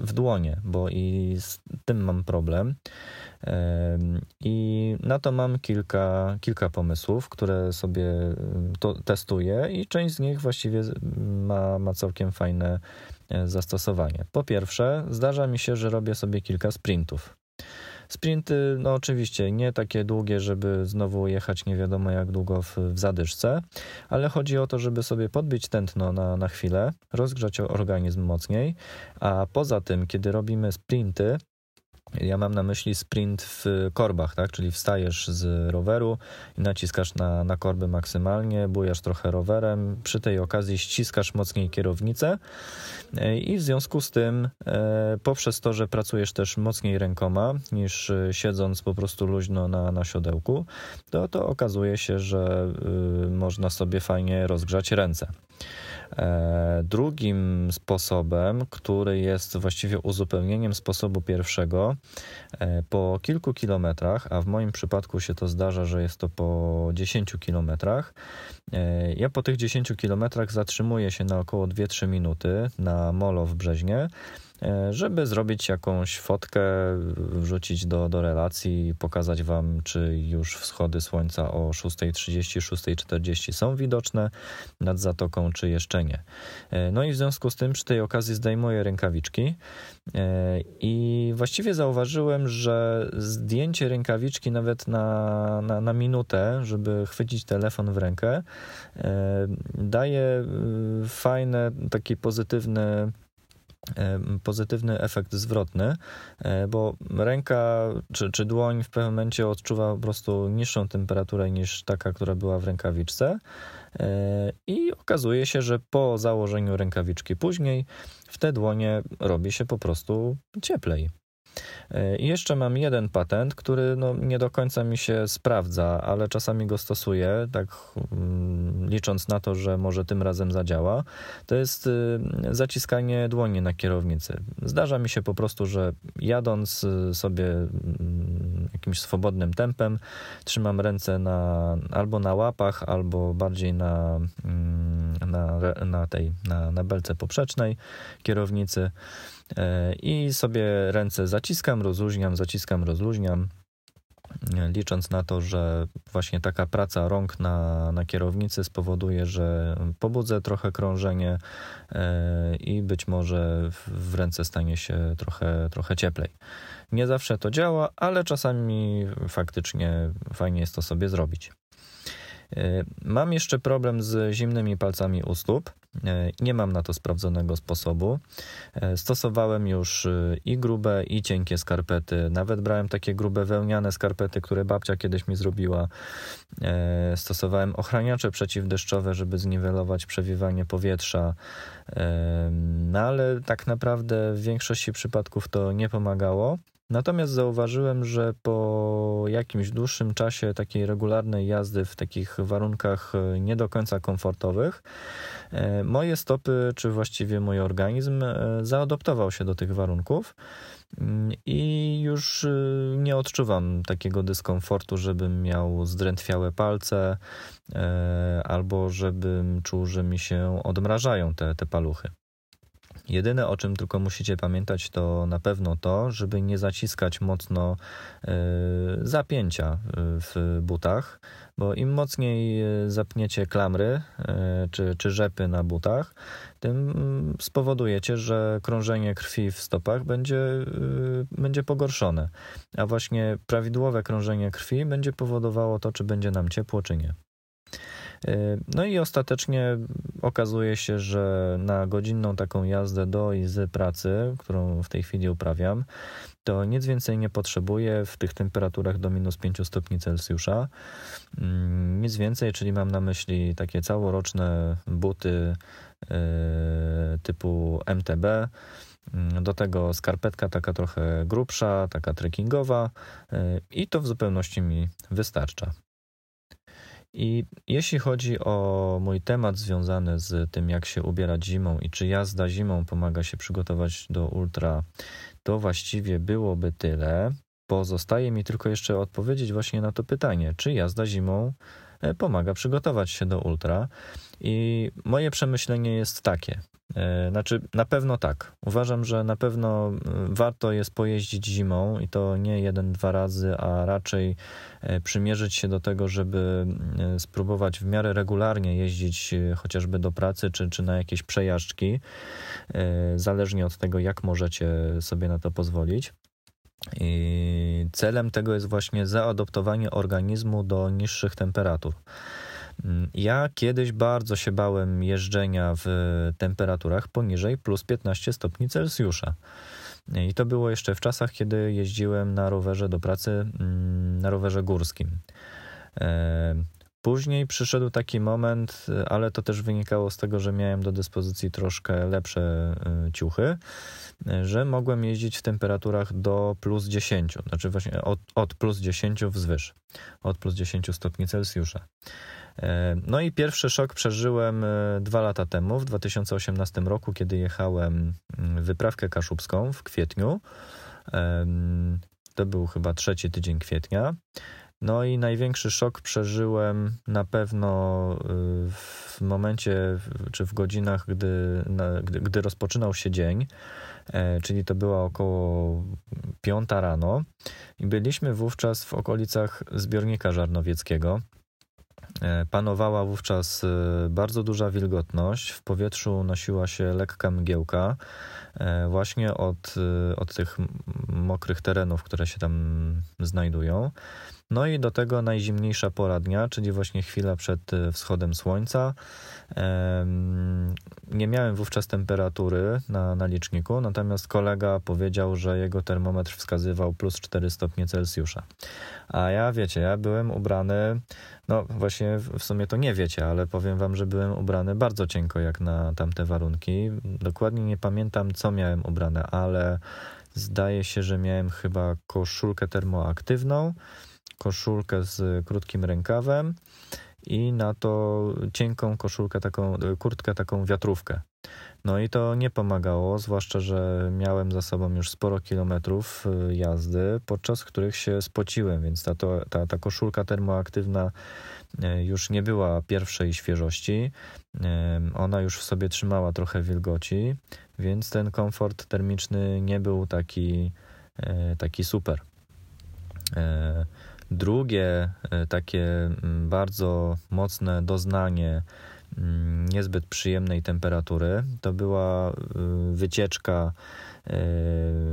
w dłonie, bo i z tym mam problem. E, I na to mam kilka, kilka pomysłów, które sobie to testuję, i część z nich właściwie ma, ma całkiem fajne e, zastosowanie. Po pierwsze, zdarza mi się, że robię sobie kilka sprintów. Sprinty, no oczywiście, nie takie długie, żeby znowu jechać nie wiadomo jak długo w, w zadyszce, ale chodzi o to, żeby sobie podbić tętno na, na chwilę, rozgrzać organizm mocniej, a poza tym, kiedy robimy sprinty, ja mam na myśli sprint w korbach, tak? czyli wstajesz z roweru i naciskasz na, na korby maksymalnie, bujasz trochę rowerem, przy tej okazji ściskasz mocniej kierownicę e, i w związku z tym e, poprzez to, że pracujesz też mocniej rękoma niż e, siedząc po prostu luźno na, na siodełku, to, to okazuje się, że y, można sobie fajnie rozgrzać ręce. E, drugim sposobem, który jest właściwie uzupełnieniem sposobu pierwszego, e, po kilku kilometrach, a w moim przypadku się to zdarza, że jest to po 10 kilometrach, e, ja po tych 10 kilometrach zatrzymuję się na około 2-3 minuty na molo w Brzeźnie żeby zrobić jakąś fotkę, wrzucić do, do relacji, pokazać Wam, czy już wschody słońca o 6.30, 6.40 są widoczne nad zatoką, czy jeszcze E, no i w związku z tym przy tej okazji zdejmuję rękawiczki e, i właściwie zauważyłem, że zdjęcie rękawiczki nawet na, na, na minutę, żeby chwycić telefon w rękę, daje fajne, taki pozytywny pozytywny efekt zwrotny, e, bo ręka czy, czy dłoń w pewnym momencie odczuwa po prostu niższą temperaturę niż taka, która była w rękawiczce. E, I okazuje się, że po założeniu rękawiczki później w te dłonie robi się po prostu cieplej. E, I jeszcze mam jeden patent, który no, nie do końca mi się sprawdza, ale czasami go stosuję, tak mm, licząc na to, że może tym razem zadziała. To jest y, zaciskanie dłoni na kierownicy. Zdarza mi się po prostu, że jadąc y, sobie mm, jakimś swobodnym tempem, trzymam ręce na, albo na łapach, albo bardziej na, mm, na, na tej, na, na belce poprzecznej kierownicy. E, i sobie ręce zaciskam, rozluźniam, zaciskam, rozluźniam, licząc na to, że właśnie taka praca rąk na, na kierownicy spowoduje, że pobudzę trochę krążenie e, i być może w ręce stanie się trochę, trochę cieplej. Nie zawsze to działa, ale czasami faktycznie fajnie jest to sobie zrobić. E, mam jeszcze problem z zimnymi palcami u stóp. E, nie mam na to sprawdzonego sposobu. E, stosowałem już i grube, i cienkie skarpety. Nawet brałem takie grube wełniane skarpety, które babcia kiedyś mi zrobiła. Stosowałem ochraniacze przeciwdeszczowe, żeby zniwelować przewiewanie powietrza. No ale tak naprawdę w większości przypadków to nie pomagało. Natomiast zauważyłem, że po jakimś dłuższym czasie takiej regularnej jazdy w takich warunkach e, nie do końca komfortowych, e, moje stopy, czy właściwie mój organizm e, zaadoptował się do tych warunków mm, i już nie odczuwam takiego dyskomfortu, żebym miał zdrętwiałe palce albo żebym czuł, że mi się odmrażają te, te paluchy. Jedyne o czym tylko musicie pamiętać to na pewno to, żeby nie zaciskać mocno e, zapięcia e, w butach, bo im mocniej e, zapniecie klamry czy, czy rzepy na butach, tym spowodujecie, że krążenie krwi w stopach będzie, będzie pogorszone. A właśnie prawidłowe krążenie krwi będzie powodowało to, czy będzie nam ciepło, czy nie. No i ostatecznie okazuje się, że na godzinną taką jazdę do i z pracy, którą w tej chwili uprawiam, to nic więcej nie potrzebuję w tych temperaturach do minus 5 stopni Celsjusza. Mm, nic więcej, czyli mam na myśli takie całoroczne buty e, typu MTB. Mm, do tego skarpetka taka trochę grubsza, taka trekkingowa e, i to w zupełności mi wystarcza. I jeśli chodzi o mój temat związany z tym, jak się ubierać zimą i czy jazda zimą pomaga się przygotować do ultra, to właściwie byłoby tyle. Pozostaje mi tylko jeszcze odpowiedzieć właśnie na to pytanie, czy jazda zimą pomaga przygotować się do ultra. I moje przemyślenie jest takie. E, znaczy, na pewno tak. Uważam, że na pewno e, warto jest pojeździć zimą i to nie jeden, dwa razy, a raczej e, przymierzyć się do tego, żeby spróbować w miarę regularnie jeździć chociażby do pracy czy, czy na jakieś przejażdżki, zależnie od tego, jak możecie sobie na to pozwolić. I celem tego jest właśnie zaadoptowanie organizmu do niższych temperatur. Mm, ja kiedyś bardzo się bałem jeżdżenia w temperaturach poniżej plus 15 stopni Celsjusza. I to było jeszcze w czasach, kiedy jeździłem na rowerze do pracy, mm, na rowerze górskim. E, Później przyszedł taki moment, ale to też wynikało z tego, że miałem do dyspozycji troszkę lepsze ciuchy, że mogłem jeździć w temperaturach do plus 10, znaczy właśnie od, od plus 10 wzwyż, od plus 10 stopni Celsjusza. E, no i pierwszy szok przeżyłem e, dwa lata temu, w 2018 roku, kiedy jechałem mm, wyprawkę kaszubską w kwietniu. To był chyba trzeci tydzień kwietnia. No i największy szok przeżyłem na pewno y, w momencie, czy w godzinach, gdy, gdy, gdy rozpoczynał się dzień, czyli to była około piąta rano i byliśmy wówczas w okolicach zbiornika żarnowieckiego. E, panowała wówczas e, bardzo duża wilgotność, w powietrzu nosiła się lekka mgiełka, e, właśnie od, od tych mokrych terenów, które się tam znajdują. No i do tego najzimniejsza pora dnia, czyli właśnie chwila przed e, wschodem słońca. Nie miałem wówczas temperatury na, na liczniku, natomiast kolega powiedział, że jego termometr wskazywał plus 4 stopnie Celsjusza. A ja, wiecie, ja byłem ubrany, no właśnie w sumie to nie wiecie, ale powiem wam, że byłem ubrany bardzo cienko jak na tamte warunki. Dokładnie nie pamiętam, co miałem ubrane, ale zdaje się, że miałem chyba koszulkę termoaktywną koszulkę z krótkim rękawem i na to cienką koszulkę, taką, kurtkę, taką wiatrówkę. No i to nie pomagało, zwłaszcza, że miałem za sobą już sporo kilometrów y, jazdy, podczas których się spociłem, więc ta, ta, ta koszulka termoaktywna y, już nie była pierwszej świeżości. Y, ona już w sobie trzymała trochę wilgoci, więc ten komfort termiczny nie był taki, taki super. Drugie e, takie mm, bardzo mocne doznanie mm, niezbyt przyjemnej temperatury to była e, wycieczka e,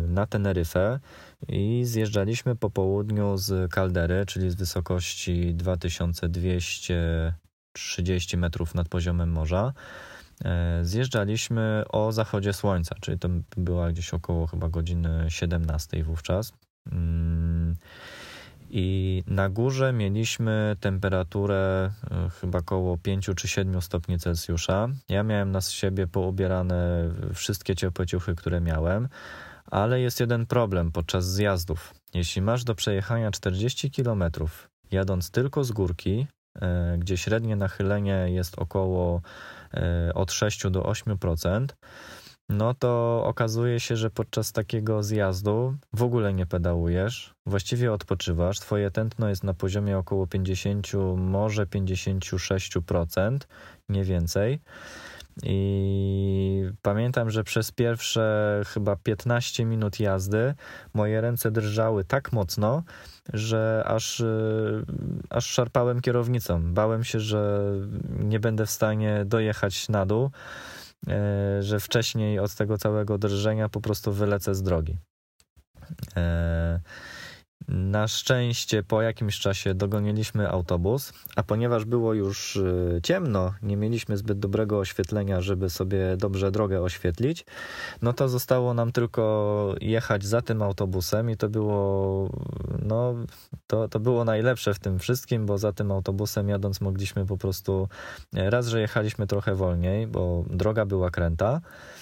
na Teneryfę i zjeżdżaliśmy po południu z kaldery, czyli z wysokości 2230 metrów nad poziomem morza. Zjeżdżaliśmy o zachodzie słońca, czyli to była gdzieś około chyba godziny 17 wówczas. I na górze mieliśmy temperaturę e, chyba około 5 czy 7 stopni Celsjusza. Ja miałem na siebie poubierane wszystkie ciepłe ciuchy, które miałem, ale jest jeden problem podczas zjazdów. Jeśli masz do przejechania 40 km, jadąc tylko z górki, e, gdzie średnie nachylenie jest około e, od 6 do 8%, no to okazuje się, że podczas takiego zjazdu w ogóle nie pedałujesz, właściwie odpoczywasz. Twoje tętno jest na poziomie około 50, może 56%, nie więcej. I pamiętam, że przez pierwsze chyba 15 minut jazdy moje ręce drżały tak mocno, że aż, y, aż szarpałem kierownicą. Bałem się, że nie będę w stanie dojechać na dół. E, że wcześniej od tego całego drżenia po prostu wylecę z drogi. E, na szczęście po jakimś czasie dogoniliśmy autobus, a ponieważ było już y, ciemno, nie mieliśmy zbyt dobrego oświetlenia, żeby sobie dobrze drogę oświetlić, no to zostało nam tylko jechać za tym autobusem i to było, no, to, to było najlepsze w tym wszystkim, bo za tym autobusem jadąc mogliśmy po prostu, raz, że jechaliśmy trochę wolniej, bo droga była kręta, E,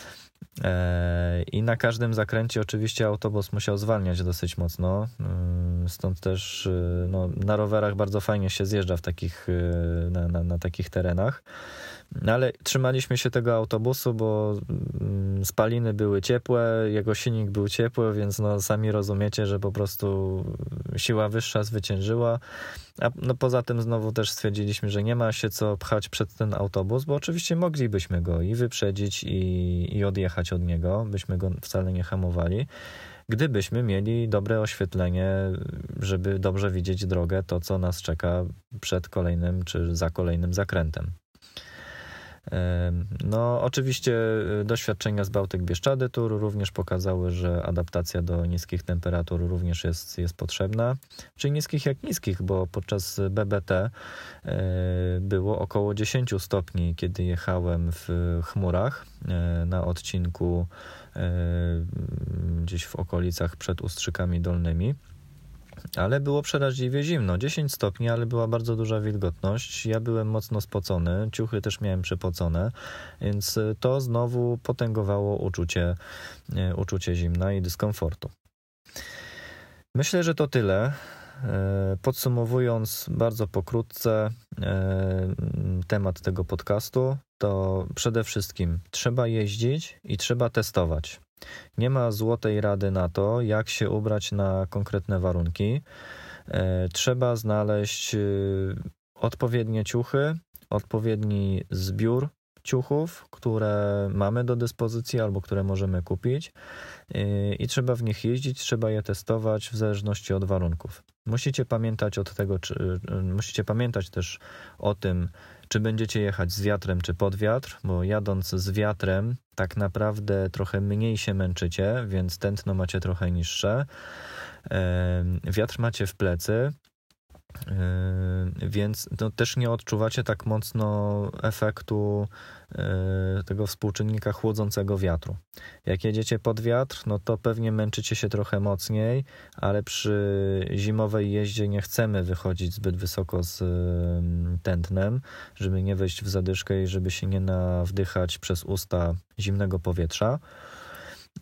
I na każdym zakręcie oczywiście autobus musiał zwalniać dosyć mocno. E, stąd też e, no, na rowerach bardzo fajnie się zjeżdża w takich, na, na, na takich terenach. No ale trzymaliśmy się tego autobusu, bo mm, spaliny były ciepłe, jego silnik był ciepły, więc no sami rozumiecie, że po prostu siła wyższa zwyciężyła. A no poza tym znowu też stwierdziliśmy, że nie ma się co pchać przed ten autobus, bo oczywiście moglibyśmy go i wyprzedzić i, i odjechać od niego, byśmy go wcale nie hamowali gdybyśmy mieli dobre oświetlenie, żeby dobrze widzieć drogę, to co nas czeka przed kolejnym czy za kolejnym zakrętem. No, oczywiście y, doświadczenia z Bałtyk Bieszczady Tour również pokazały, że adaptacja do niskich temperatur również jest, jest potrzebna. Czyli niskich jak niskich, bo podczas BBT y, było około 10 stopni, kiedy jechałem w chmurach y, na odcinku gdzieś w okolicach przed Ustrzykami Dolnymi. Ale było przeraźliwie zimno. 10 stopni, ale była bardzo duża wilgotność. Ja byłem mocno spocony, ciuchy też miałem przepocone, więc to znowu potęgowało uczucie, uczucie zimna i dyskomfortu. Myślę, że to tyle. E, podsumowując bardzo pokrótce e, temat tego podcastu, to przede wszystkim trzeba jeździć i trzeba testować. Nie ma złotej rady na to, jak się ubrać na konkretne warunki. E, trzeba znaleźć odpowiednie ciuchy, odpowiedni zbiór ciuchów, które mamy do dyspozycji albo które możemy kupić i trzeba w nich jeździć, trzeba je testować w zależności od warunków. Musicie pamiętać od tego, czy, musicie pamiętać też o tym, czy będziecie jechać z wiatrem, czy pod wiatr, bo jadąc z wiatrem, tak naprawdę trochę mniej się męczycie, więc tętno macie trochę niższe. Wiatr macie w plecy, więc no, też nie odczuwacie tak mocno efektu yy, tego współczynnika chłodzącego wiatru. Jak jedziecie pod wiatr, no to pewnie męczycie się trochę mocniej, ale przy zimowej jeździe nie chcemy wychodzić zbyt wysoko z yy, tętnem, żeby nie wejść w zadyszkę i żeby się nie nawdychać przez usta zimnego powietrza.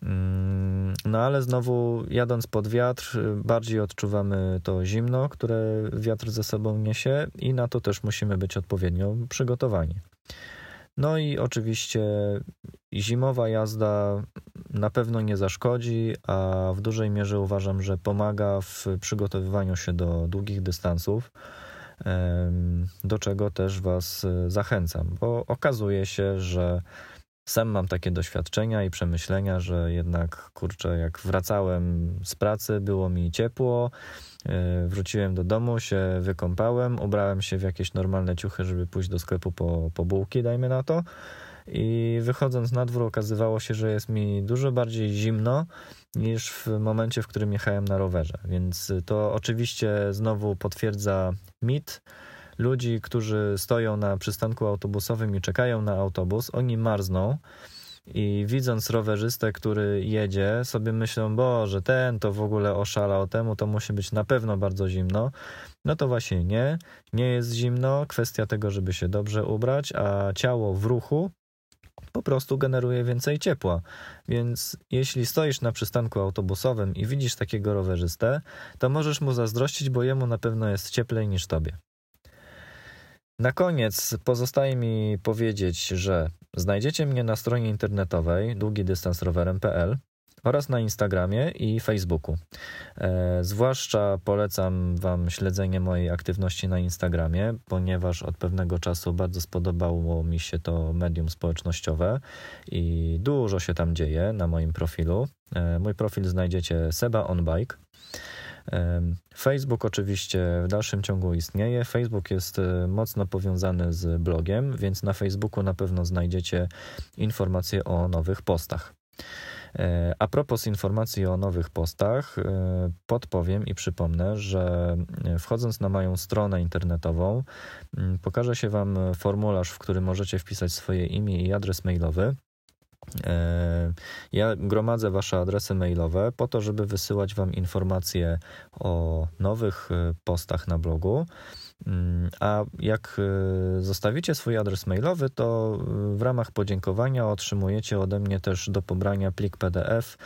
Mm, no ale znowu jadąc pod wiatr, bardziej odczuwamy to zimno, które wiatr ze sobą niesie i na to też musimy być odpowiednio przygotowani. No i oczywiście zimowa jazda na pewno nie zaszkodzi, a w dużej mierze uważam, że pomaga w przygotowywaniu się do długich dystansów, do czego też Was zachęcam, bo okazuje się, że sam mam takie doświadczenia i przemyślenia, że jednak kurczę, jak wracałem z pracy, było mi ciepło, e, wróciłem do domu, się wykąpałem, ubrałem się w jakieś normalne ciuchy, żeby pójść do sklepu po, po bułki, dajmy na to. I wychodząc na dwór, okazywało się, że jest mi dużo bardziej zimno niż w momencie, w którym jechałem na rowerze. Więc to oczywiście znowu potwierdza mit ludzi, którzy stoją na przystanku autobusowym i czekają na autobus, oni marzną i widząc rowerzystę, który jedzie, sobie myślą, Boże, ten to w ogóle oszalał, temu to musi być na pewno bardzo zimno. No to właśnie nie, nie jest zimno, kwestia tego, żeby się dobrze ubrać, a ciało w ruchu po prostu generuje więcej ciepła. Więc jeśli stoisz na przystanku autobusowym i widzisz takiego rowerzystę, to możesz mu zazdrościć, bo jemu na pewno jest cieplej niż tobie. Na koniec pozostaje mi powiedzieć, że znajdziecie mnie na stronie internetowej długidystansrowerem.pl oraz na Instagramie i Facebooku. E, zwłaszcza polecam Wam śledzenie mojej aktywności na Instagramie, ponieważ od pewnego czasu bardzo spodobało mi się to medium społecznościowe i dużo się tam dzieje na moim profilu. E, mój profil znajdziecie Seba on Bike. Facebook oczywiście w dalszym ciągu istnieje. Facebook jest e, mocno powiązany z blogiem, więc na Facebooku na pewno znajdziecie informacje o nowych postach. E, a propos informacji o nowych postach, e, podpowiem i przypomnę, że wchodząc na moją stronę internetową, pokaże się Wam formularz, w którym możecie wpisać swoje imię i adres mailowy. E, ja gromadzę Wasze adresy mailowe po to, żeby wysyłać Wam informacje o nowych e, postach na blogu. Mm, a jak e, zostawicie swój adres mailowy, to w ramach podziękowania otrzymujecie ode mnie też do pobrania plik PDF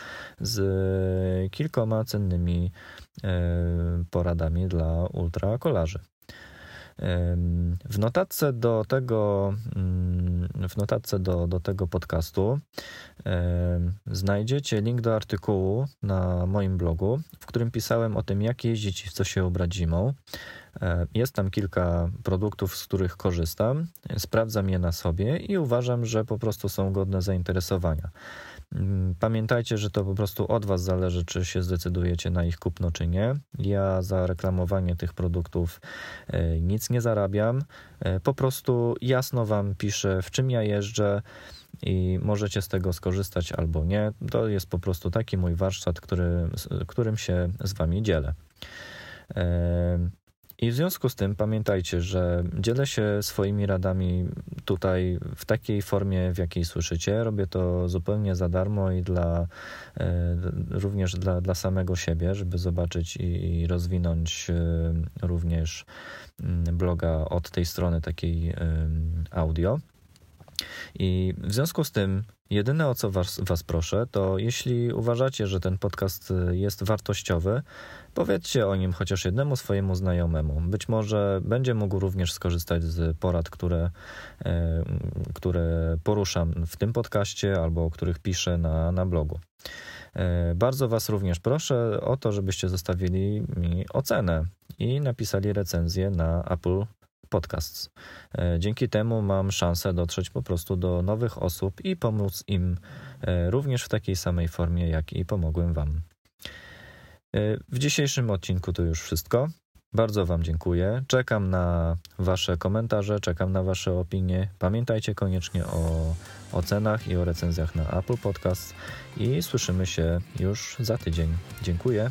z kilkoma cennymi poradami dla ultrakolarzy. W notatce do tego, mm, w notatce do, do tego podcastu znajdziecie link do artykułu na moim blogu, w którym pisałem o tym, jak jeździć i w co się ubrać zimą. Jest tam kilka produktów, z których korzystam, sprawdzam je na sobie i uważam, że po prostu są godne zainteresowania. Mm, pamiętajcie, że to po prostu od Was zależy, czy się zdecydujecie na ich kupno, czy nie. Ja za reklamowanie tych produktów e, nic nie zarabiam. E, po prostu jasno Wam piszę, w czym ja jeżdżę i możecie z tego skorzystać albo nie. To jest po prostu taki mój warsztat, który, którym się z Wami dzielę. I w związku z tym pamiętajcie, że dzielę się swoimi radami tutaj w takiej formie, w jakiej słyszycie. Robię to zupełnie za darmo i dla, e, również dla, dla samego siebie, żeby zobaczyć i rozwinąć e, również mm, bloga od tej strony takiej audio. I w związku z tym, jedyne o co was, was proszę, to jeśli uważacie, że ten podcast jest wartościowy, powiedzcie o nim chociaż jednemu swojemu znajomemu. Być może będzie mógł również skorzystać z porad, które, e, które poruszam w tym podcaście albo o których piszę na, na blogu. E, bardzo Was również proszę o to, żebyście zostawili mi ocenę i napisali recenzję na Apple Podcasts. E, dzięki temu mam szansę dotrzeć po prostu do nowych osób i pomóc im e, również w takiej samej formie, jak i pomogłem Wam. E, w dzisiejszym odcinku to już wszystko. Bardzo Wam dziękuję. Czekam na Wasze komentarze, czekam na Wasze opinie. Pamiętajcie koniecznie o ocenach i o recenzjach na Apple Podcast i słyszymy się już za tydzień. Dziękuję.